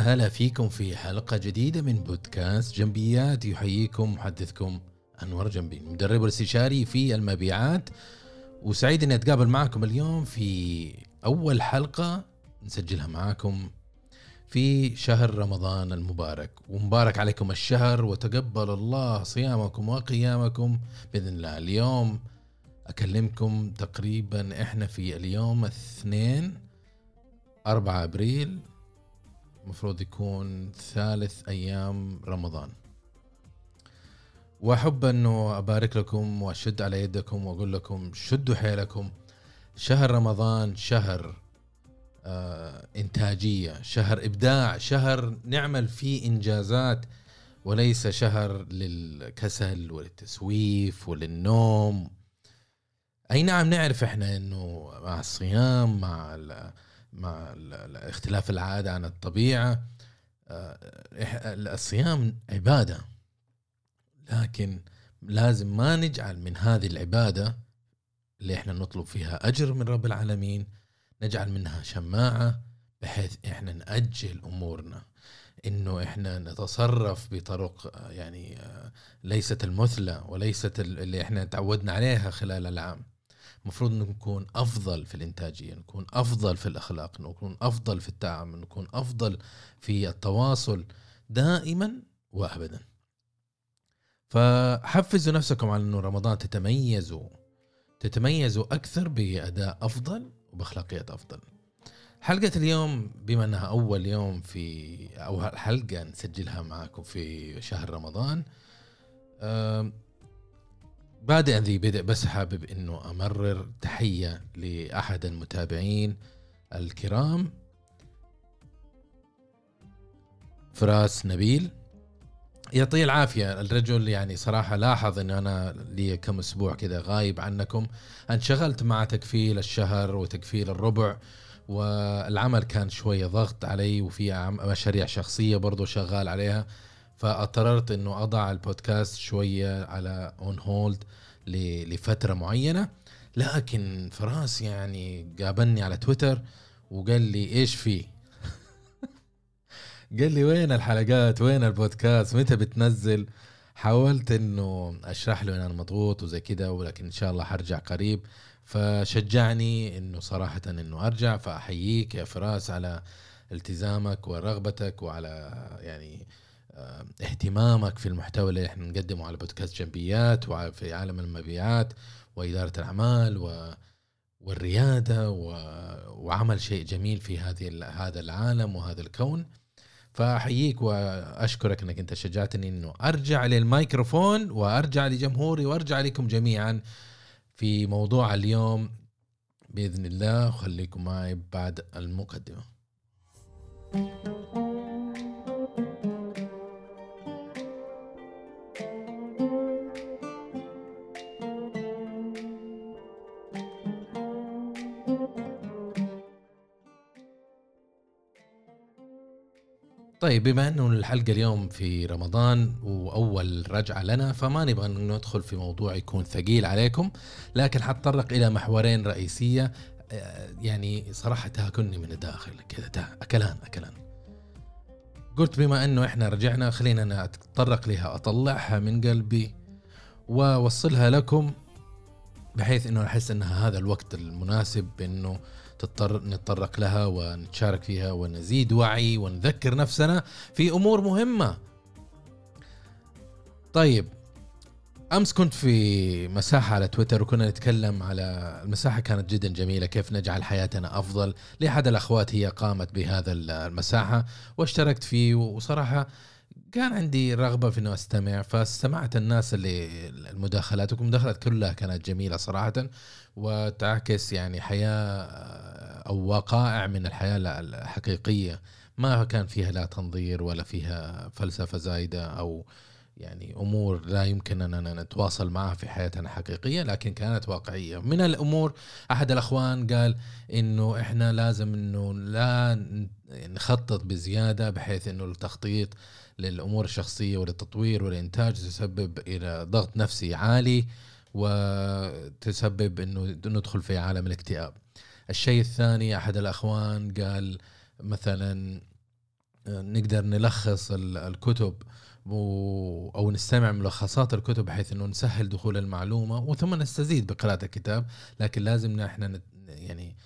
هلا فيكم في حلقة جديدة من بودكاست جنبيات. يحييكم محدثكم أنور جنبي مدرب الاستشاري في المبيعات. وسعيد إني أتقابل معكم اليوم في أول حلقة نسجلها معاكم في شهر رمضان المبارك. ومبارك عليكم الشهر وتقبل الله صيامكم وقيامكم بإذن الله. اليوم أكلمكم تقريبا إحنا في اليوم الاثنين 4 أبريل المفروض يكون ثالث أيام رمضان. وأحب أنه أبارك لكم وأشد على يدكم وأقول لكم شدوا حيلكم. شهر رمضان شهر آه إنتاجية شهر إبداع شهر نعمل فيه إنجازات وليس شهر للكسل وللتسويف وللنوم. أي نعم نعرف إحنا إنه مع الصيام مع مع اختلاف العادة عن الطبيعة آه، الصيام عبادة. لكن لازم ما نجعل من هذه العبادة اللي إحنا نطلب فيها أجر من رب العالمين نجعل منها شماعة بحيث إحنا نأجل أمورنا. إنه إحنا نتصرف بطرق آه، يعني آه، ليست المثلى وليست اللي إحنا تعودنا عليها خلال العام. المفروض نكون أفضل في الإنتاجية نكون أفضل في الأخلاق نكون أفضل في التعامل نكون أفضل في التواصل دائما وابدا. فحفزوا نفسكم على انه رمضان تتميزوا تتميزوا أكثر بأداء أفضل وبأخلاقيات أفضل. حلقة اليوم بما أنها أول يوم في أو حلقة نسجلها معكم في شهر رمضان بادئ ذي بدء بس حابب إنه أمرر تحية لأحد المتابعين الكرام. فراس نبيل يعطيه العافية. الرجل يعني صراحة لاحظ إن أنا لي كم أسبوع كذا غايب عنكم. انشغلت مع تكفيل الشهر وتكفيل الربع والعمل كان شوية ضغط علي وفي مشاريع شخصية برضو شغال عليها. فاضطررت إنه أضع البودكاست شوية على on hold لفترة معينة. لكن فراس يعني قابلني على تويتر وقال لي إيش في قال لي وين الحلقات؟ وين البودكاست؟ متى بتنزل؟ حاولت إنه أشرح له إن أنا مضغوط وزي كده ولكن إن شاء الله حرجع قريب. فشجعني إنه صراحة إنه أرجع. فأحييك يا فراس على التزامك ورغبتك وعلى يعني اهتمامك في المحتوى اللي إحنا نقدمه على بودكاست جنبيات وفي عالم المبيعات وإدارة الأعمال و والريادة و... وعمل شيء جميل في هذه هذا العالم وهذا الكون. فأحييك وأشكرك أنك أنت شجعتني أنه أرجع للميكروفون وأرجع لجمهوري وأرجع لكم جميعا في موضوع اليوم بإذن الله. وخليكم معي بعد المقدمة. طيب بما إنه الحلقة اليوم في رمضان وأول رجعة لنا فما نبغى ندخل في موضوع يكون ثقيل عليكم لكن حتطرق إلى محورين رئيسية. آه، يعني صراحة تاكلني من الداخل كذا أكلان أكلان. قلت بما إنه إحنا رجعنا خلينا أنا اتطرق لها. أطلعها من قلبي وأوصلها لكم بحيث إنه أحس إنها هذا الوقت المناسب إنه تضطر نتطرق لها ونتشارك فيها ونزيد وعي ونذكر نفسنا في أمور مهمة. طيب أمس كنت في مساحة على تويتر وكنا نتكلم على المساحة كانت جدا جميلة كيف نجعل حياتنا أفضل. لأحد الأخوات هي قامت بهذا المساحة واشتركت فيه وصراحة كان عندي رغبة في إنه أستمع فاستمعت الناس اللي المداخلات والمداخلات كلها كانت جميلة صراحة وتعكس يعني حياة أو وقائع من الحياة الحقيقية. ما كان فيها لا تنظير ولا فيها فلسفة زايدة أو يعني أمور لا يمكن اننا نتواصل معها في حياتنا الحقيقية لكن كانت واقعية. من الأمور أحد الأخوان قال إنه إحنا لازم إنه لا نخطط بزيادة بحيث إنه التخطيط للأمور الشخصية وللتطوير والإنتاج تسبب إلى ضغط نفسي عالي وتسبب إنه ندخل في عالم الاكتئاب. الشيء الثاني أحد الأخوان قال مثلا نقدر نلخص الكتب أو نستمع ملخصات الكتب بحيث إنه نسهل دخول المعلومة وثم نستزيد بقراءة الكتاب لكن لازم إحنا يعني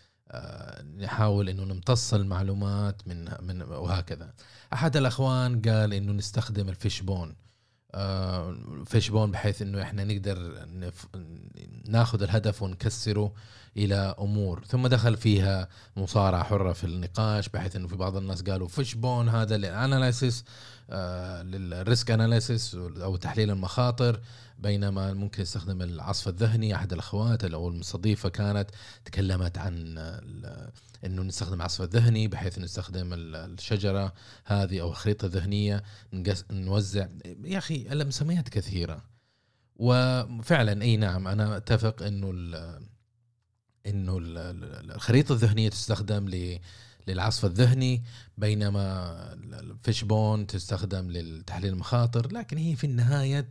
نحاول إنه نمتص المعلومات من من وهكذا. أحد الأخوان قال إنه نستخدم الفيش بون. آه، فيش بون بحيث إنه إحنا نقدر ناخذ الهدف ونكسره إلى أمور. ثم دخل فيها مصارعة حرة في النقاش بحيث إنه في بعض الناس قالوا fishbone هذا لل analysis آه، لل risk analysis أو تحليل المخاطر. بينما ممكن يستخدم العصف الذهني. أحد الأخوات أو المستضيفة كانت تكلمت عن إنه نستخدم العصف الذهني بحيث نستخدم الشجرة هذه أو الخريطة الذهنية. نوزع. يا أخي المسميات كثيرة. وفعلا أي نعم أنا أتفق إنه إنه الخريطة الذهنية تستخدم للعصف الذهني بينما الفيشبون تستخدم للتحليل المخاطر. لكن هي في النهاية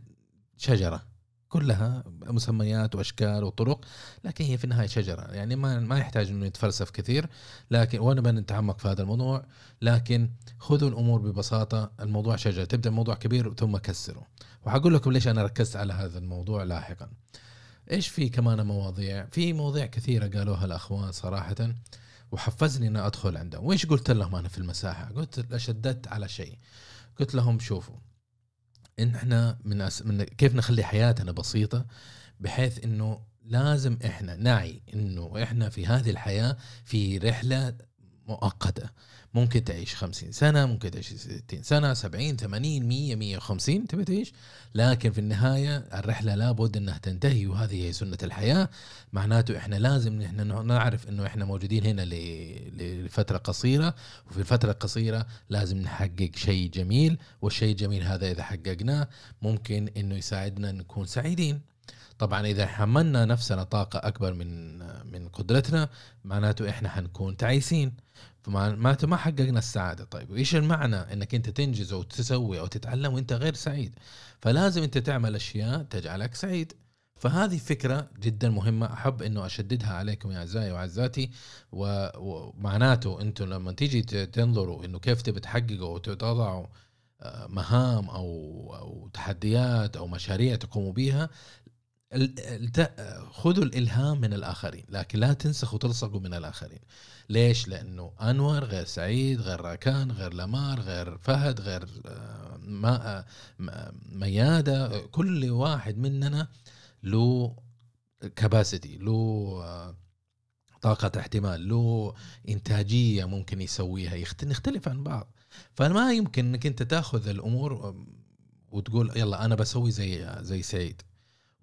شجرة. كلها مسميات وأشكال وطرق لكن هي في النهاية شجرة. يعني ما ما يحتاج إنه يتفلسف كثير لكن وأنا بنتعمق في هذا الموضوع لكن خذوا الأمور ببساطة الموضوع شجرة. تبدأ موضوع كبير ثم كسره وحقول لكم ليش أنا ركزت على هذا الموضوع لاحقا. إيش في كمان مواضيع؟ في مواضيع كثيرة قالوها الأخوان صراحة وحفزني ان أدخل عندهم. وإيش قلت لهم أنا في المساحة؟ قلت شددت على شيء. قلت لهم شوفوا إن إحنا من, أس... من كيف نخلي حياتنا بسيطة؟ بحيث إنه لازم إحنا نعي إنه إحنا في هذه الحياة في رحلة مؤقتة. ممكن تعيش 50 سنة ممكن تعيش 60 سنة 70 80 100 150 تبي تعيش؟ لكن في النهاية الرحلة لابد إنها تنتهي وهذه هي سنة الحياة. معناته إحنا لازم إحنا نعرف إنه إحنا موجودين هنا لفترة قصيرة. وفي الفترة القصيرة لازم نحقق شيء جميل والشيء الجميل هذا إذا حققناه ممكن إنه يساعدنا نكون سعيدين. طبعا إذا حملنا نفسنا طاقة أكبر من من قدرتنا معناته إحنا حنكون تعيسين. فمعناته ما حققنا السعادة. طيب وإيش المعنى إنك أنت تنجز أو تسوي أو تتعلم وأنت غير سعيد؟ فلازم أنت تعمل أشياء تجعلك سعيد. فهذه فكرة جدا مهمة أحب أنه أشددها عليكم يا أعزائي وعزاتي ومعناته أنتم لما تيجي تنظروا أنه كيف تبي تحققوا وتضعوا آه، مهام أو أو تحديات أو مشاريع تقوموا بها خذوا الإلهام من الآخرين لكن لا تنسخوا وتلصقوا من الآخرين. ليش؟ لأنه أنور غير سعيد غير راكان غير لمار غير فهد غير آه، ما آه، ميادة. كل واحد مننا له كباسيتي له آه، طاقة احتمال له إنتاجية ممكن يسويها. نختلف عن بعض. فما يمكن إنك أنت تأخذ الأمور وتقول يلا أنا بسوي زي زي سعيد.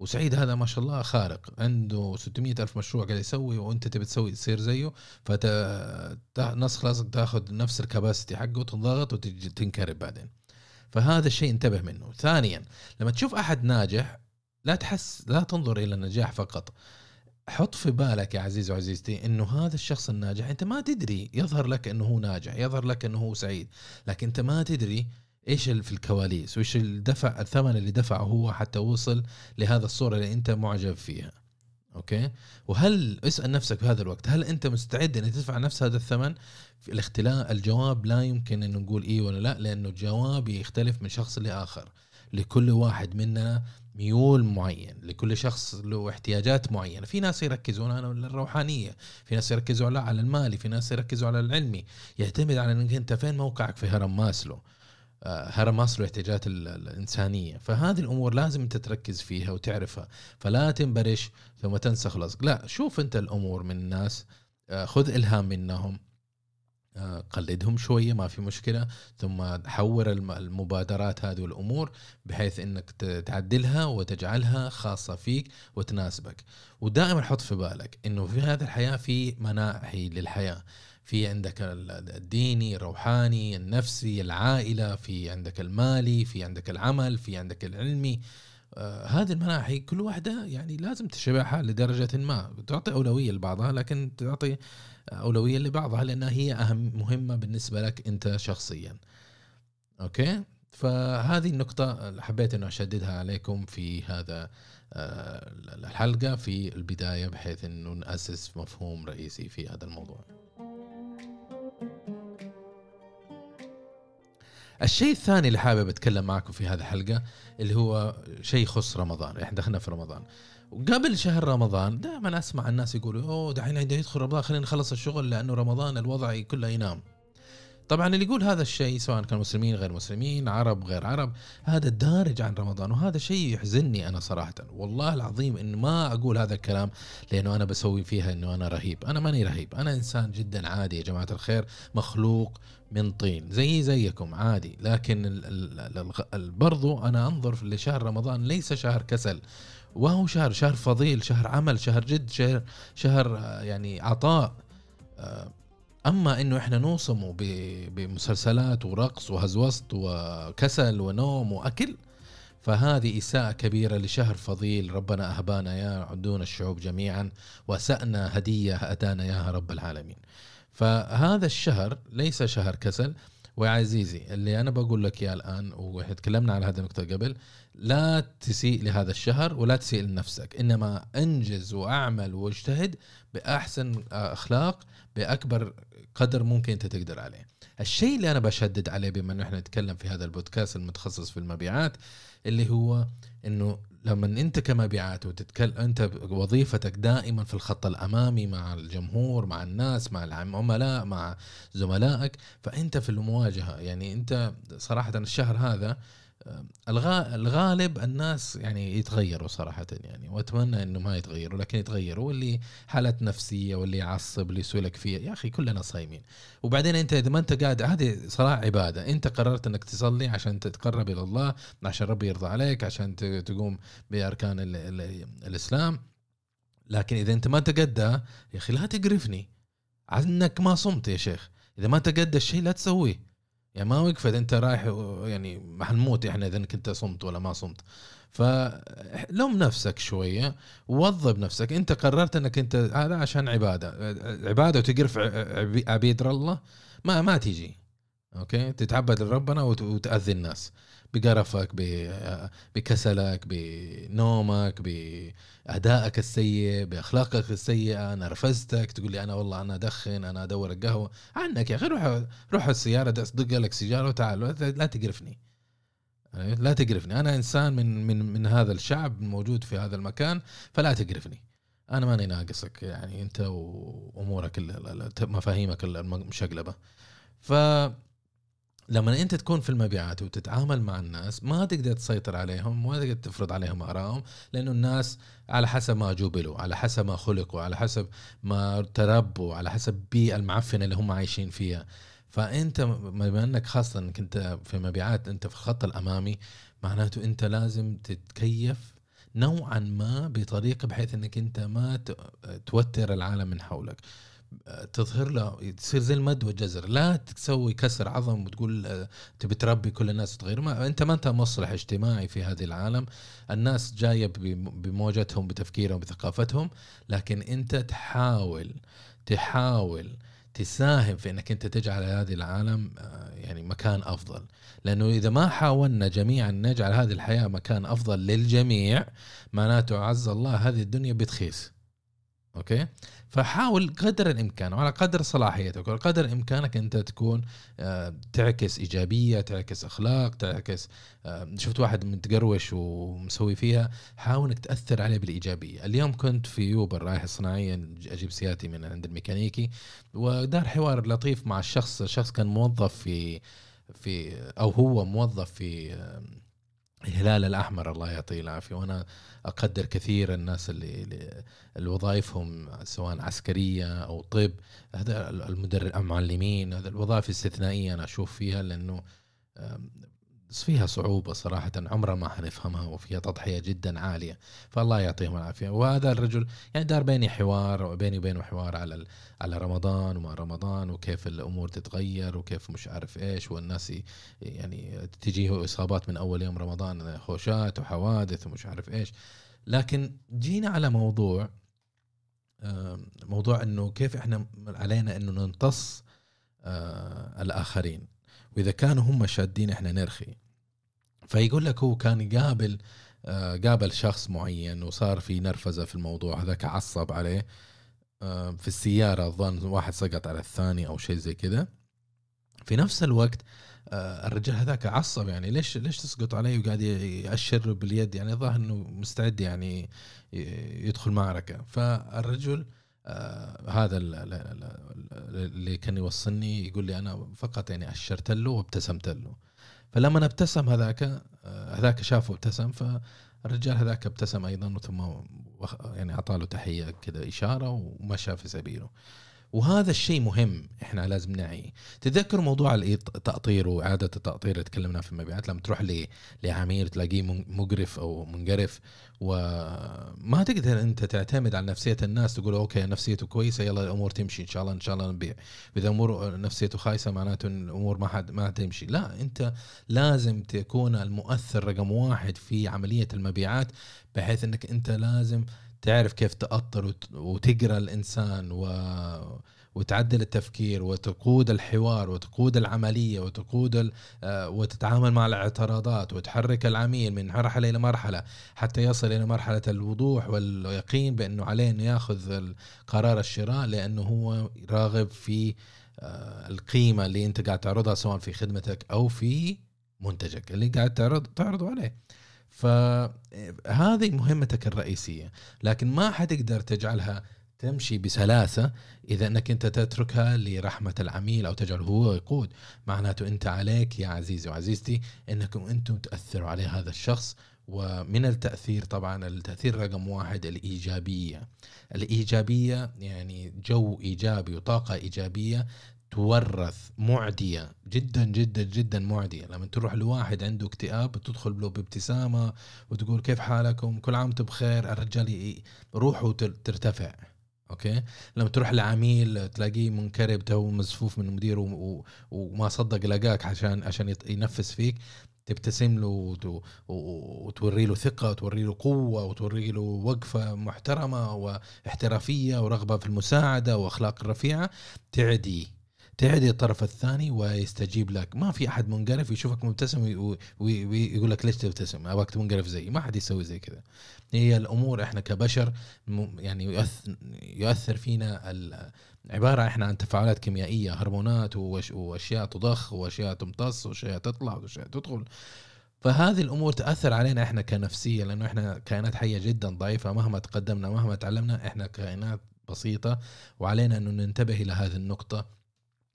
وسعيد هذا ما شاء الله خارق عنده 600 ألف مشروع قاعد يسوي وأنت تبي تسوي تصير زيه فت نص خلاص تاخذ نفس الكباسيتي حقه وتنضغط وتنكرب بعدين. فهذا الشيء انتبه منه. ثانيا لما تشوف أحد ناجح لا تحس لا تنظر إلى النجاح فقط. حط في بالك يا عزيزي وعزيزتي إنه هذا الشخص الناجح أنت ما تدري يظهر لك إنه هو ناجح يظهر لك إنه هو سعيد لكن أنت ما تدري إيش في الكواليس وإيش الدفع الثمن اللي دفعه هو حتى وصل لهذا الصورة اللي أنت معجب فيها. أوكي؟ وهل اسأل نفسك في هذا الوقت هل أنت مستعد ان تدفع نفس هذا الثمن؟ في الاختلاف الجواب لا يمكن أن نقول إيه ولا لا لأنه الجواب يختلف من شخص لآخر. لكل واحد مننا ميول معين لكل شخص له احتياجات معينة. في ناس يركزون على الروحانية في ناس يركزوا على المالي في ناس يركزوا على العلمي. يعتمد على إنك أنت فين موقعك في هرم ماسلو. آه، هرم ماسلو الاحتياجات الإنسانية. فهذه الأمور لازم أنت تركز فيها وتعرفها. فلا تنبرش ثم تنسخ لصق لا شوف أنت الأمور من الناس. آه، خذ إلهام منهم. آه، قلدهم شوية ما في مشكلة. ثم حور المبادرات هذه والأمور بحيث أنك تعدلها وتجعلها خاصة فيك وتناسبك. ودائما حط في بالك أنه في هذه الحياة في مناحي للحياة. في عندك الديني الروحاني النفسي العائلة في عندك المالي في عندك العمل في عندك العلمي. آه هذه المناحي كل واحدة يعني لازم تشبعها لدرجة ما. تعطي أولوية لبعضها لكن تعطي أولوية لبعضها لأنها هي أهم مهمة بالنسبة لك أنت شخصيا. أوكي؟ فهذه النقطة حبيت أنه أشددها عليكم في هذا آه، الحلقة في البداية بحيث أنه نأسس مفهوم رئيسي في هذا الموضوع. الشيء الثاني اللي حابب أتكلم معكم في هذه الحلقة اللي هو شيء يخص رمضان. إحنا دخلنا في رمضان. وقبل شهر رمضان دائما أسمع الناس يقولوا أوه دحين يدخل رمضان خلينا نخلص الشغل لأنه رمضان الوضع كله ينام. طبعا اللي يقول هذا الشيء سواء كان مسلمين غير مسلمين عرب غير عرب هذا دارج عن رمضان وهذا شيء يحزنني أنا صراحة. والله العظيم إن ما أقول هذا الكلام لأنه أنا بسوي فيها إنه أنا رهيب. أنا ماني رهيب. أنا إنسان جدا عادي يا جماعة الخير مخلوق من طين زي زيكم عادي لكن برضو أنا أنظر لشهر رمضان ليس شهر كسل وهو شهر شهر فضيل شهر عمل شهر جد شهر شهر يعني عطاء. آه، أما إنه إحنا نوصمه بمسلسلات ورقص وهزوسط وكسل ونوم وأكل فهذه إساءة كبيرة لشهر فضيل. ربنا أهبانا يا عدون الشعوب جميعا وسأنا هدية أتانا ياها رب العالمين. فهذا الشهر ليس شهر كسل. وعزيزي اللي أنا بقول لك إياه الآن وتكلمنا على هذه النقطة قبل لا تسيء لهذا الشهر ولا تسيء لنفسك. إنما أنجز وأعمل واجتهد بأحسن أخلاق بأكبر قدر ممكن أنت تقدر عليه. الشيء اللي أنا بشدد عليه بما إنه إحنا نتكلم في هذا البودكاست المتخصص في المبيعات اللي هو إنه لما انت كمبيعات وتتكلم انت وظيفتك دائما في الخط الأمامي مع الجمهور مع الناس مع العملاء مع زملائك فأنت في المواجهة. يعني أنت صراحة الشهر هذا الغالب الناس يعني يتغيروا صراحة يعني وأتمنى إنه ما يتغيروا لكن يتغيروا واللي حالات نفسية واللي يعصب اللي يسوي لك فيها. يا أخي كلنا صايمين. وبعدين أنت إذا ما أنت قاعد هذه صراحة عبادة. أنت قررت إنك تصلي عشان تتقرب إلى الله عشان ربي يرضى عليك عشان تقوم بأركان ال ال الإسلام. لكن إذا أنت ما تقدى يا أخي لا تقرفني. عنك ما صمت يا شيخ. إذا ما تقدى الشيء لا تسويه. يعني ما وقفت انت رايح يعني حنموت إحنا إذا كنت صمت ولا ما صمت. فلوم نفسك شوية ووظب نفسك. انت قررت انك انت هذا عشان عبادة. عبادة وتقرف عبيد الله ما ما تيجي. أوكي؟ تتعبد لربنا وتأذي الناس. بقرفك بكسلك بنومك بأدائك السيء بأخلاقك السيئة نرفزتك تقول لي أنا والله أنا ادخن أنا أدور القهوة. عنك يا أخي روح روح السيارة دق لك سيجاره وتعال لا تقرفني. لا تقرفني. أنا إنسان من من من هذا الشعب موجود في هذا المكان فلا تقرفني. أنا ماني ناقصك يعني أنت وأمورك مفاهيمك المشقلبة. ف لما انت تكون في المبيعات وتتعامل مع الناس ما تقدر تسيطر عليهم ما تقدر تفرض عليهم آرائهم لأنه الناس على حسب ما جوبلوا على حسب ما خلقوا على حسب ما تربوا على حسب البيئة المعفنة اللي هم عايشين فيها. فأنت بما إنك خاصة إنك أنت في مبيعات أنت في الخط الأمامي معناته أنت لازم تتكيف نوعا ما بطريقة بحيث إنك أنت ما توتر العالم من حولك. تظهر له تصير زي المد والجزر. لا تسوي كسر عظم وتقول آه، تبي تربي كل الناس تغير. ما أنت ما أنت مصلح اجتماعي في هذه العالم. الناس جاية بموجتهم بتفكيرهم بثقافتهم. لكن أنت تحاول تحاول تساهم في إنك أنت تجعل هذه العالم آه، يعني مكان أفضل. لأنه إذا ما حاولنا جميعا نجعل هذه الحياة مكان أفضل للجميع معناته عز الله هذه الدنيا بتخيس. أوكي؟ فحاول قدر الإمكان وعلى قدر صلاحيتك وعلى قدر إمكانك أنت تكون آه، تعكس إيجابية تعكس أخلاق تعكس آه، شفت واحد متقروش ومسوي فيها حاول إنك تأثر عليه بالإيجابية. اليوم كنت في يوبر رايح الصناعيه أجيب سيارتي من عند الميكانيكي ودار حوار لطيف مع الشخص الشخص كان موظف في في أو هو موظف في الهلال الأحمر الله يعطيه العافية وأنا أقدر كثير الناس اللي, اللي وظائفهم سواء عسكرية أو طب هذا المدرب المعلمين هذا الوظائف الاستثنائية أنا أشوف فيها لأنه بس فيها صعوبة صراحة عمرنا ما حنفهمها وفيها تضحية جدا عالية فالله يعطيهم العافية. وهذا الرجل يعني دار بيني حوار وبيني وبينه حوار على على رمضان وما رمضان وكيف الأمور تتغير وكيف مش عارف إيش والناس يعني تجيه إصابات من أول يوم رمضان خوشات وحوادث ومش عارف إيش. لكن جينا على موضوع موضوع إنه كيف إحنا علينا إنه نمتص آه، الآخرين. وإذا كانوا هم شادين إحنا نرخي. فيقول لك هو كان يقابل آه، قابل شخص معين وصار في نرفزة في الموضوع هذاك عصب عليه آه، في السيارة اظن واحد سقط على الثاني أو شيء زي كذا. في نفس الوقت آه، الرجال هذاك عصب يعني ليش ليش تسقط علي؟ وقاعد يأشر باليد يعني ظاهر إنه مستعد يعني يدخل معركة. فالرجل آه هذا اللي كان يوصلني يقول لي أنا فقط يعني أشرت له وابتسمت له. فلما ابتسم هذاك آه هذاك شافه ابتسم فالرجال هذاك ابتسم أيضا ثم يعني أعطى له تحية كذا إشارة ومشى في سبيله. وهذا الشيء مهم إحنا لازم نعيه تذكر موضوع التأطير وإعادة التأطير اللي تكلمنا في المبيعات؟ لما تروح لعميل تلاقيه مقرف أو منقرف وما تقدر أنت تعتمد على نفسية الناس تقول أوكي نفسيته كويسة يلا الأمور تمشي إن شاء الله إن شاء الله نبيع. إذا أمور نفسيته خايسة معناته الأمور ما حد ما تمشي لا أنت لازم تكون المؤثر رقم واحد في عملية المبيعات بحيث أنك أنت لازم تعرف كيف تأطر وتقرأ الإنسان و وتعدل التفكير وتقود الحوار وتقود العملية وتقود آه، وتتعامل مع الاعتراضات وتحرك العميل من مرحلة إلى مرحلة حتى يصل إلى مرحلة الوضوح واليقين بأنه عليه انه يأخذ قرار الشراء لأنه هو راغب في آه، القيمة اللي أنت قاعد تعرضها سواء في خدمتك أو في منتجك اللي قاعد تعرض تعرضه عليه. فهذه مهمتك الرئيسية لكن ما حتقدر تجعلها تمشي بسلاسة إذا أنك أنت تتركها لرحمة العميل أو تجعله هو يقود. معناته أنت عليك يا عزيزي وعزيزتي أنكم أنتم تأثروا على هذا الشخص ومن التأثير طبعا التأثير رقم واحد الإيجابية. الإيجابية يعني جو إيجابي وطاقة إيجابية تورث معدية جدا جدا جدا معدية. لما تروح لواحد عنده اكتئاب تدخل له بابتسامة وتقول كيف حالكم؟ كل عام وأنتم بخير. الرجال روحه ترتفع أوكي؟ لما تروح لعميل تلاقيه منقرف توه مزفوف من مديره وما صدق لقاك عشان عشان ينفس فيك تبتسم له وتوري له ثقة وتوري له قوة وتوري له وقفة محترمة واحترافية ورغبة في المساعدة وأخلاق رفيعه تعدي. تعدي الطرف الثاني ويستجيب لك. ما في أحد منقرف يشوفك مبتسم ويقول لك ليش تبتسم؟ ابغاك منقرف زي ما حد يسوي زي كذا. هي الأمور إحنا كبشر يعني يؤثر, يؤثر فينا عبارة إحنا عن تفاعلات كيميائية هرمونات وأشياء تضخ وأشياء تمتص وأشياء تطلع وأشياء تدخل. فهذه الأمور تأثر علينا إحنا كنفسية لأنه إحنا كائنات حية جدا ضعيفة. مهما تقدمنا مهما تعلمنا إحنا كائنات بسيطة وعلينا انه ننتبه إلى هذه النقطة.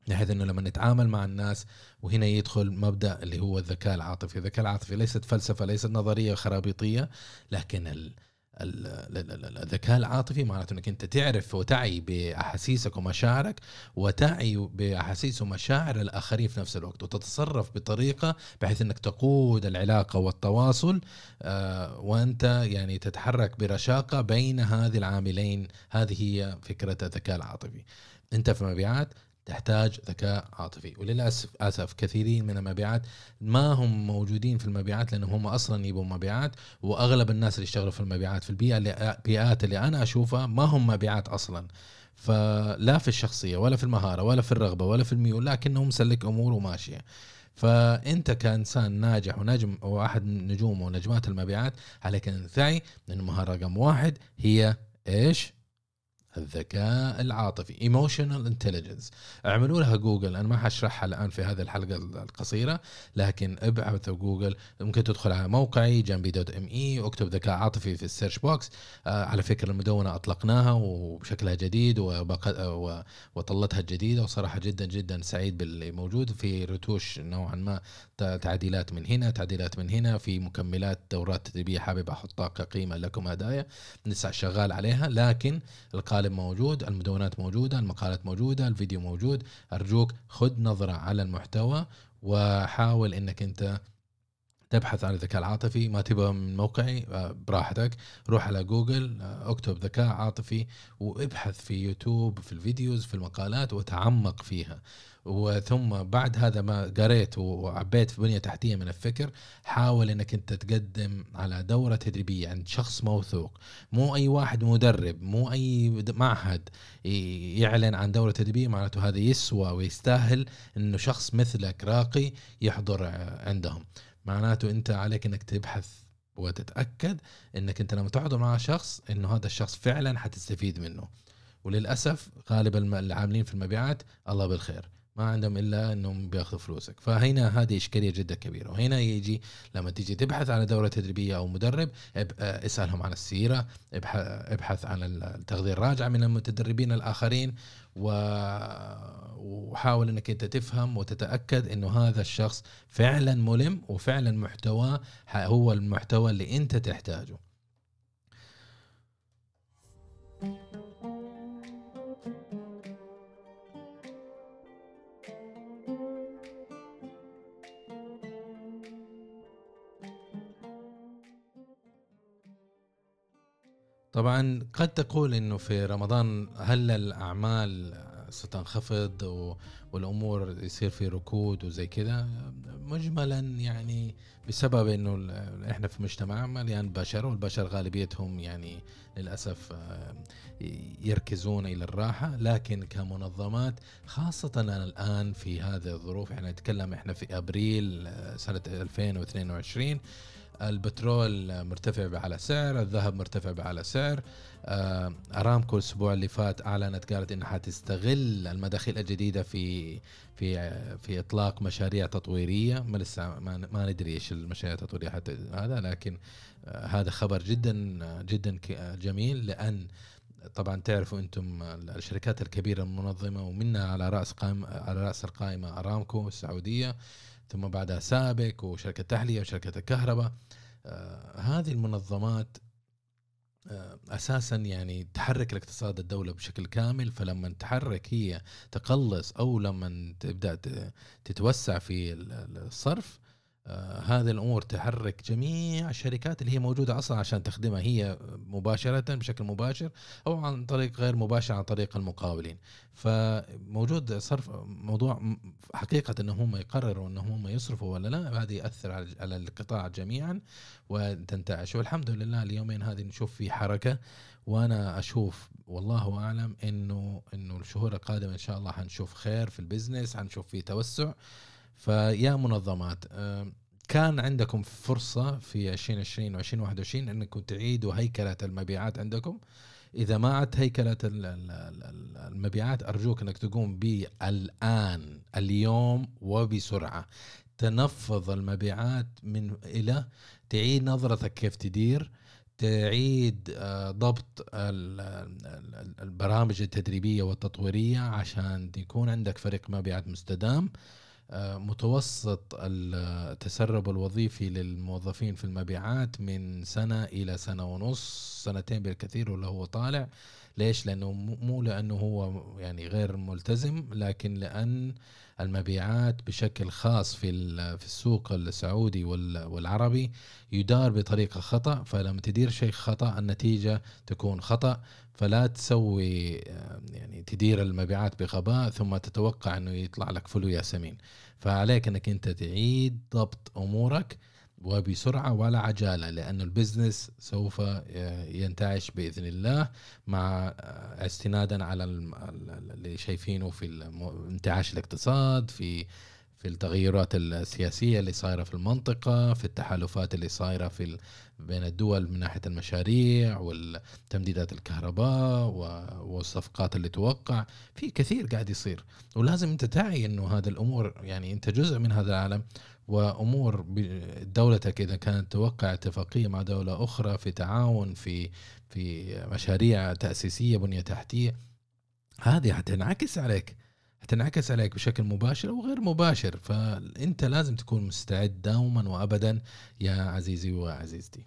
بحيث إنه لما نتعامل مع الناس وهنا يدخل مبدأ اللي هو الذكاء العاطفي، الذكاء العاطفي ليست فلسفة ليست نظرية خرابيطية لكن ال الذكاء العاطفي معناته إنك أنت تعرف وتعي بأحاسيسك ومشاعرك وتعي بأحاسيس ومشاعر الآخرين في نفس الوقت وتتصرف بطريقة بحيث إنك تقود العلاقة والتواصل آه، وأنت يعني تتحرك برشاقة بين هذه العاملين. هذه هي فكرة الذكاء العاطفي. أنت في مبيعات تحتاج ذكاء عاطفي. وللأسف اسف كثيرين من المبيعات ما هم موجودين في المبيعات لأنهم هم أصلا يبوا مبيعات وأغلب الناس اللي يشتغلوا في المبيعات في البيئة اللي البيئات اللي أنا أشوفها ما هم مبيعات أصلا. فلا في الشخصية ولا في المهارة ولا في الرغبة ولا في الميول لكنه مسلك أمور وماشية. فأنت كإنسان ناجح ونجم وأحد نجوم ونجمات المبيعات عليك أن تعي إن المهارة رقم واحد هي إيش؟ الذكاء العاطفي. emotional intelligence اعملوا لها جوجل أنا ما حشرحها الآن في هذه الحلقة القصيرة لكن ابحثوا جوجل ممكن تدخل على موقعي جنبي dot M E واكتب ذكاء عاطفي في ال search box آه على فكرة المدونة أطلقناها وبشكلها جديد وطلتها الجديده وصراحة جدا جدا سعيد باللي موجود. في رتوش نوعا ما تعديلات من هنا تعديلات من هنا. في مكملات دورات تدريبية حابب أحطها كقيمة لكم هدايا. لسه شغال عليها لكن القالب موجود المدونات موجودة المقالات موجودة الفيديو موجود. أرجوك خذ نظرة على المحتوى وحاول إنك أنت تبحث عن الذكاء العاطفي. ما تبغى من موقعي آه، براحتك. روح على جوجل آه، اكتب ذكاء عاطفي وابحث في يوتيوب في ال videos في المقالات وتعمق فيها. وثم بعد هذا ما قريت وعبيت في بنية تحتية من الفكر حاول إنك أنت تقدم على دورة تدريبية عند شخص موثوق. مو أي واحد مدرب مو أي معهد يعلن عن دورة تدريبية معناته هذا يسوى ويستاهل إنه شخص مثلك راقي يحضر عندهم. معناته أنت عليك إنك تبحث وتتأكد إنك أنت لما تحضر مع شخص إنه هذا الشخص فعلا حتستفيد منه. وللأسف غالب العاملين في المبيعات الله بالخير. ما عندهم إلا إنهم بياخذوا فلوسك. فهنا هذه إشكالية جدا كبيرة. وهنا يجي لما تيجي تبحث عن دورة تدريبية أو مدرب اسألهم عن السيرة ابحث عن التغذية الراجعة من المتدربين الآخرين وحاول إنك أنت تفهم وتتأكد إنه هذا الشخص فعلا ملم وفعلا محتواه هو المحتوى اللي أنت تحتاجه. طبعا قد تقول إنه في رمضان هل الأعمال ستنخفض والأمور يصير في ركود وزي كذا مجملا يعني بسبب إنه إحنا في مجتمع مليان بشر والبشر غالبيتهم يعني للأسف آه، يركزون إلى الراحة لكن كمنظمات خاصة الآن في هذه الظروف إحنا نتكلم إحنا في أبريل آه، سنة 2022 البترول مرتفع على سعر الذهب مرتفع على سعر. آه، أرامكو الأسبوع اللي فات أعلنت قالت إنها حتستغل المداخيل الجديدة في في في إطلاق مشاريع تطويرية. ما لسه ما, ما ندري إيش المشاريع التطويرية حتى هذا لكن آه، هذا خبر جدا جدا جميل. لأن طبعا تعرفوا أنتم الشركات الكبيرة المنظمة ومنها على رأس قائمه على رأس القائمة أرامكو السعودية. ثم بعدها سابك وشركة تحلية وشركة الكهرباء آه هذه المنظمات آه أساسا يعني تحرك الاقتصاد الدولة بشكل كامل فلما تحرك هي تقلص أو لما تبدأ تتوسع في الصرف آه هذه الأمور تحرك جميع الشركات اللي هي موجودة أصلا عشان تخدمها هي مباشرة بشكل مباشر أو عن طريق غير مباشر عن طريق المقاولين. فموجود صرف موضوع حقيقة ان هم يقرروا ان هم يصرفوا ولا لا هذا ياثر على القطاع جميعا وتنتعش. والحمد لله اليومين هذه نشوف في حركة وأنا أشوف والله أعلم إنه إنه الشهور القادمة إن شاء الله حنشوف خير في البزنس حنشوف في توسع. فيا منظمات. كان عندكم فرصة في 2020 و 2021 أنكم تعيدوا هيكلة المبيعات عندكم. إذا ما عدت هيكلة المبيعات أرجوك إنك تقوم بالآن اليوم وبسرعة. تنفض المبيعات من إلى تعيد نظرتك كيف تدير تعيد آه، ضبط البرامج التدريبية والتطويرية عشان يكون عندك فريق مبيعات مستدام. متوسط التسرب الوظيفي للموظفين في المبيعات من سنة إلى سنة ونص سنتين بالكثير ولا هو طالع. ليش؟ لأنه مو لأنه هو يعني غير ملتزم لكن لأن المبيعات بشكل خاص في في السوق السعودي والعربي يدار بطريقة خطأ. فلما تدير شيء خطأ النتيجة تكون خطأ. فلا تسوي يعني تدير المبيعات بغباء ثم تتوقع إنه يطلع لك فلو ياسمين فعليك إنك أنت تعيد ضبط أمورك وبسرعة ولا عجالة لأن البزنس سوف ينتعش بإذن الله مع استنادا على اللي شايفينه في انتعاش الاقتصاد في في التغيرات السياسية اللي صايرة في المنطقة في التحالفات اللي صايرة في بين الدول من ناحية المشاريع والتمديدات الكهرباء والصفقات اللي توقع. في كثير قاعد يصير. ولازم أنت تعي إنه هذه الأمور يعني أنت جزء من هذا العالم وأمور دولتك إذا كانت توقع اتفاقية مع دولة أخرى في تعاون في في مشاريع تأسيسية بنية تحتية هذه حتنعكس عليك. حتنعكس عليك بشكل مباشر أو غير مباشر فأنت لازم تكون مستعد دوما وابدا يا عزيزي وعزيزتي.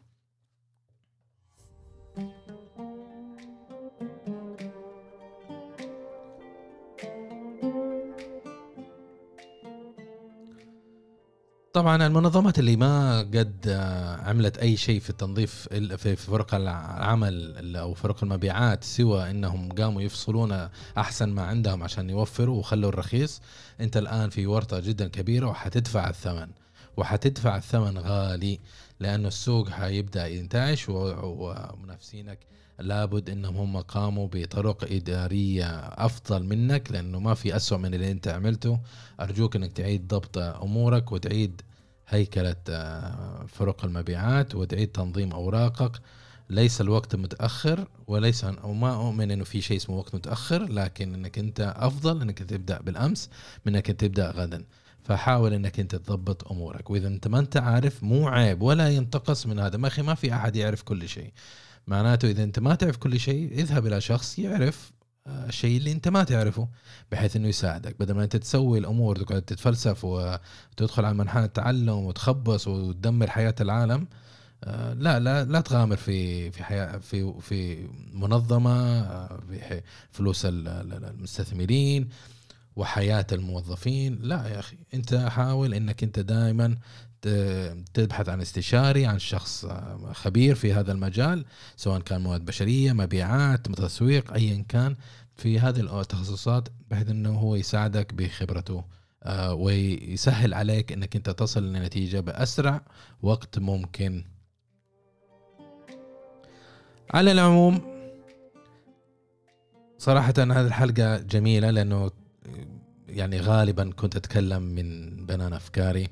طبعا المنظمات اللي ما قد عملت أي شيء في التنظيف في فرق العمل أو فرق المبيعات سوى إنهم قاموا يفصلون أحسن ما عندهم عشان يوفروا وخلوا الرخيص. أنت الآن في ورطة جدا كبيرة وحتدفع الثمن وحتدفع الثمن غالي لأنه السوق حيبدأ ينتعش ومنافسينك لابد إنهم هم قاموا بطرق إدارية أفضل منك لأنه ما في اسوء من اللي أنت عملته. أرجوك إنك تعيد ضبط أمورك وتعيد هيكله آه، فرق المبيعات وتعيد تنظيم أوراقك. ليس الوقت متأخر وليس وما أؤمن إنه في شيء اسمه وقت متأخر لكن إنك أنت أفضل إنك تبدأ بالأمس من إنك تبدأ غدا. فحاول إنك أنت تضبط أمورك. وإذا أنت ما أنت عارف مو عيب ولا ينتقص من هذا. ما أخي ما في أحد يعرف كل شيء. معناته إذا أنت ما تعرف كل شيء اذهب إلى شخص يعرف الشيء اللي انت ما تعرفه بحيث إنه يساعدك. بدل ما أنت تسوي الأمور تقعد تتفلسف وتدخل على منحنى التعلم وتخبص وتدمر حياة العالم آه، لا لا لا تغامر في في حياة في في منظمة آه، في فلوس المستثمرين وحياة الموظفين. لا يا أخي أنت حاول إنك أنت دائما تبحث عن استشاري عن شخص آه، خبير في هذا المجال سواء كان مواد بشرية مبيعات تسويق ايا كان. في هذه التخصصات بحيث إنه هو يساعدك بخبرته ويسهل عليك إنك أنت تصل لنتيجة بأسرع وقت ممكن. على العموم صراحة هذه الحلقة جميلة لأنه يعني غالبا كنت أتكلم من بنان أفكاري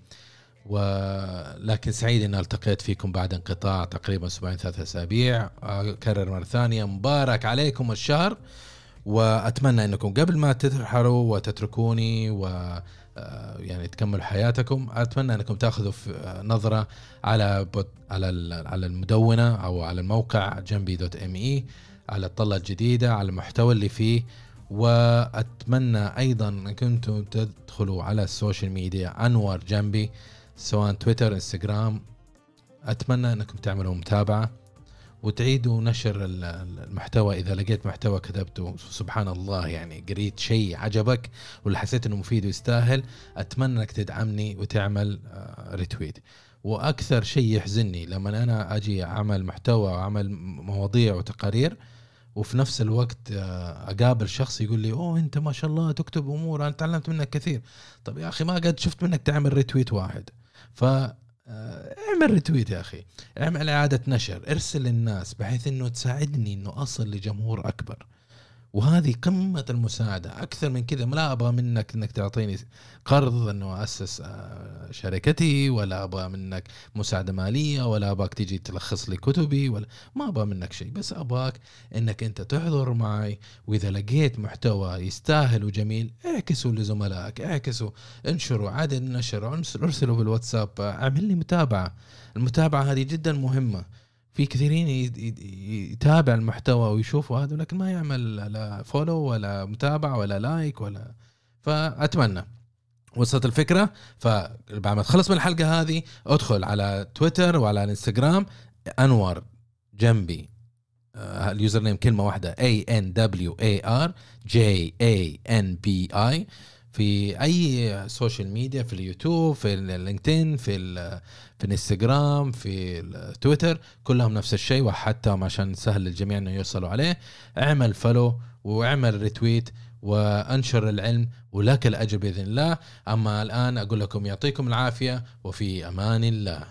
ولكن سعيد أن التقيت فيكم بعد انقطاع تقريبا أسبوعين ثلاثة أسابيع. أكرر مرة ثانية مبارك عليكم الشهر. وأتمنى أنكم قبل ما تترحلوا وتتركوني و آه، يعني تكملوا حياتكم أتمنى إنكم تأخذوا نظرة على على على المدونة أو على الموقع جنبي dot M E على الطلة الجديدة على المحتوى اللي فيه. وأتمنى أيضا إن كنتم تدخلوا على ال social media أنور جنبي سواء تويتر إنستغرام. أتمنى إنكم تعملوا متابعة. وتعيدوا نشر المحتوى إذا لقيت محتوى كتبته. سبحان الله يعني قريت شيء عجبك ولا حسيت إنه مفيد ويستاهل أتمنى إنك تدعمني وتعمل ريتويت آه، وأكثر شيء يحزنني لما أنا أجي أعمل محتوى واعمل مواضيع وتقارير وفي نفس الوقت آه، أقابل شخص يقول لي أوه أنت ما شاء الله تكتب أمور أنا تعلمت منك كثير. طب يا أخي ما قد شفت منك تعمل retweet واحد. ف اعمل retweet يا أخي. اعمل إعادة نشر. ارسل للناس بحيث إنه تساعدني إنه أصل لجمهور أكبر. وهذه قمة المساعدة. أكثر من كذا لا أبغى منك أنك تعطيني قرض أنه أسس آه، شركتي ولا أبغى منك مساعدة مالية ولا أبغاك تيجي تلخص لي كتبي ولا ما أبغى منك شيء. بس أبغاك أنك أنت تحضر معي وإذا لقيت محتوى يستاهل وجميل اعكسوا لزملائك اعكسوا انشروا عدد النشر ارسلوا بالواتساب اعمل لي متابعة. المتابعة هذه جدا مهمة. في كثيرين يتابع المحتوى ويشوفوا هذا لكن ما يعمل لا follow ولا متابعة ولا like ولا فأتمنى. وصلت الفكرة؟ فبعد ما تخلص من الحلقة هذه ادخل على تويتر وعلى الانستغرام أنور جنبي. آه، ال username كلمة واحدة A N W A R J A N B I. في أي social media في اليوتيوب في اللينكدين في في الانستغرام في التويتر كلهم نفس الشيء وحتى عشان سهل للجميع إنه يوصلوا عليه. اعمل follow واعمل retweet وانشر العلم ولك الأجر بإذن الله. أما الآن أقول لكم يعطيكم العافية وفي أمان الله.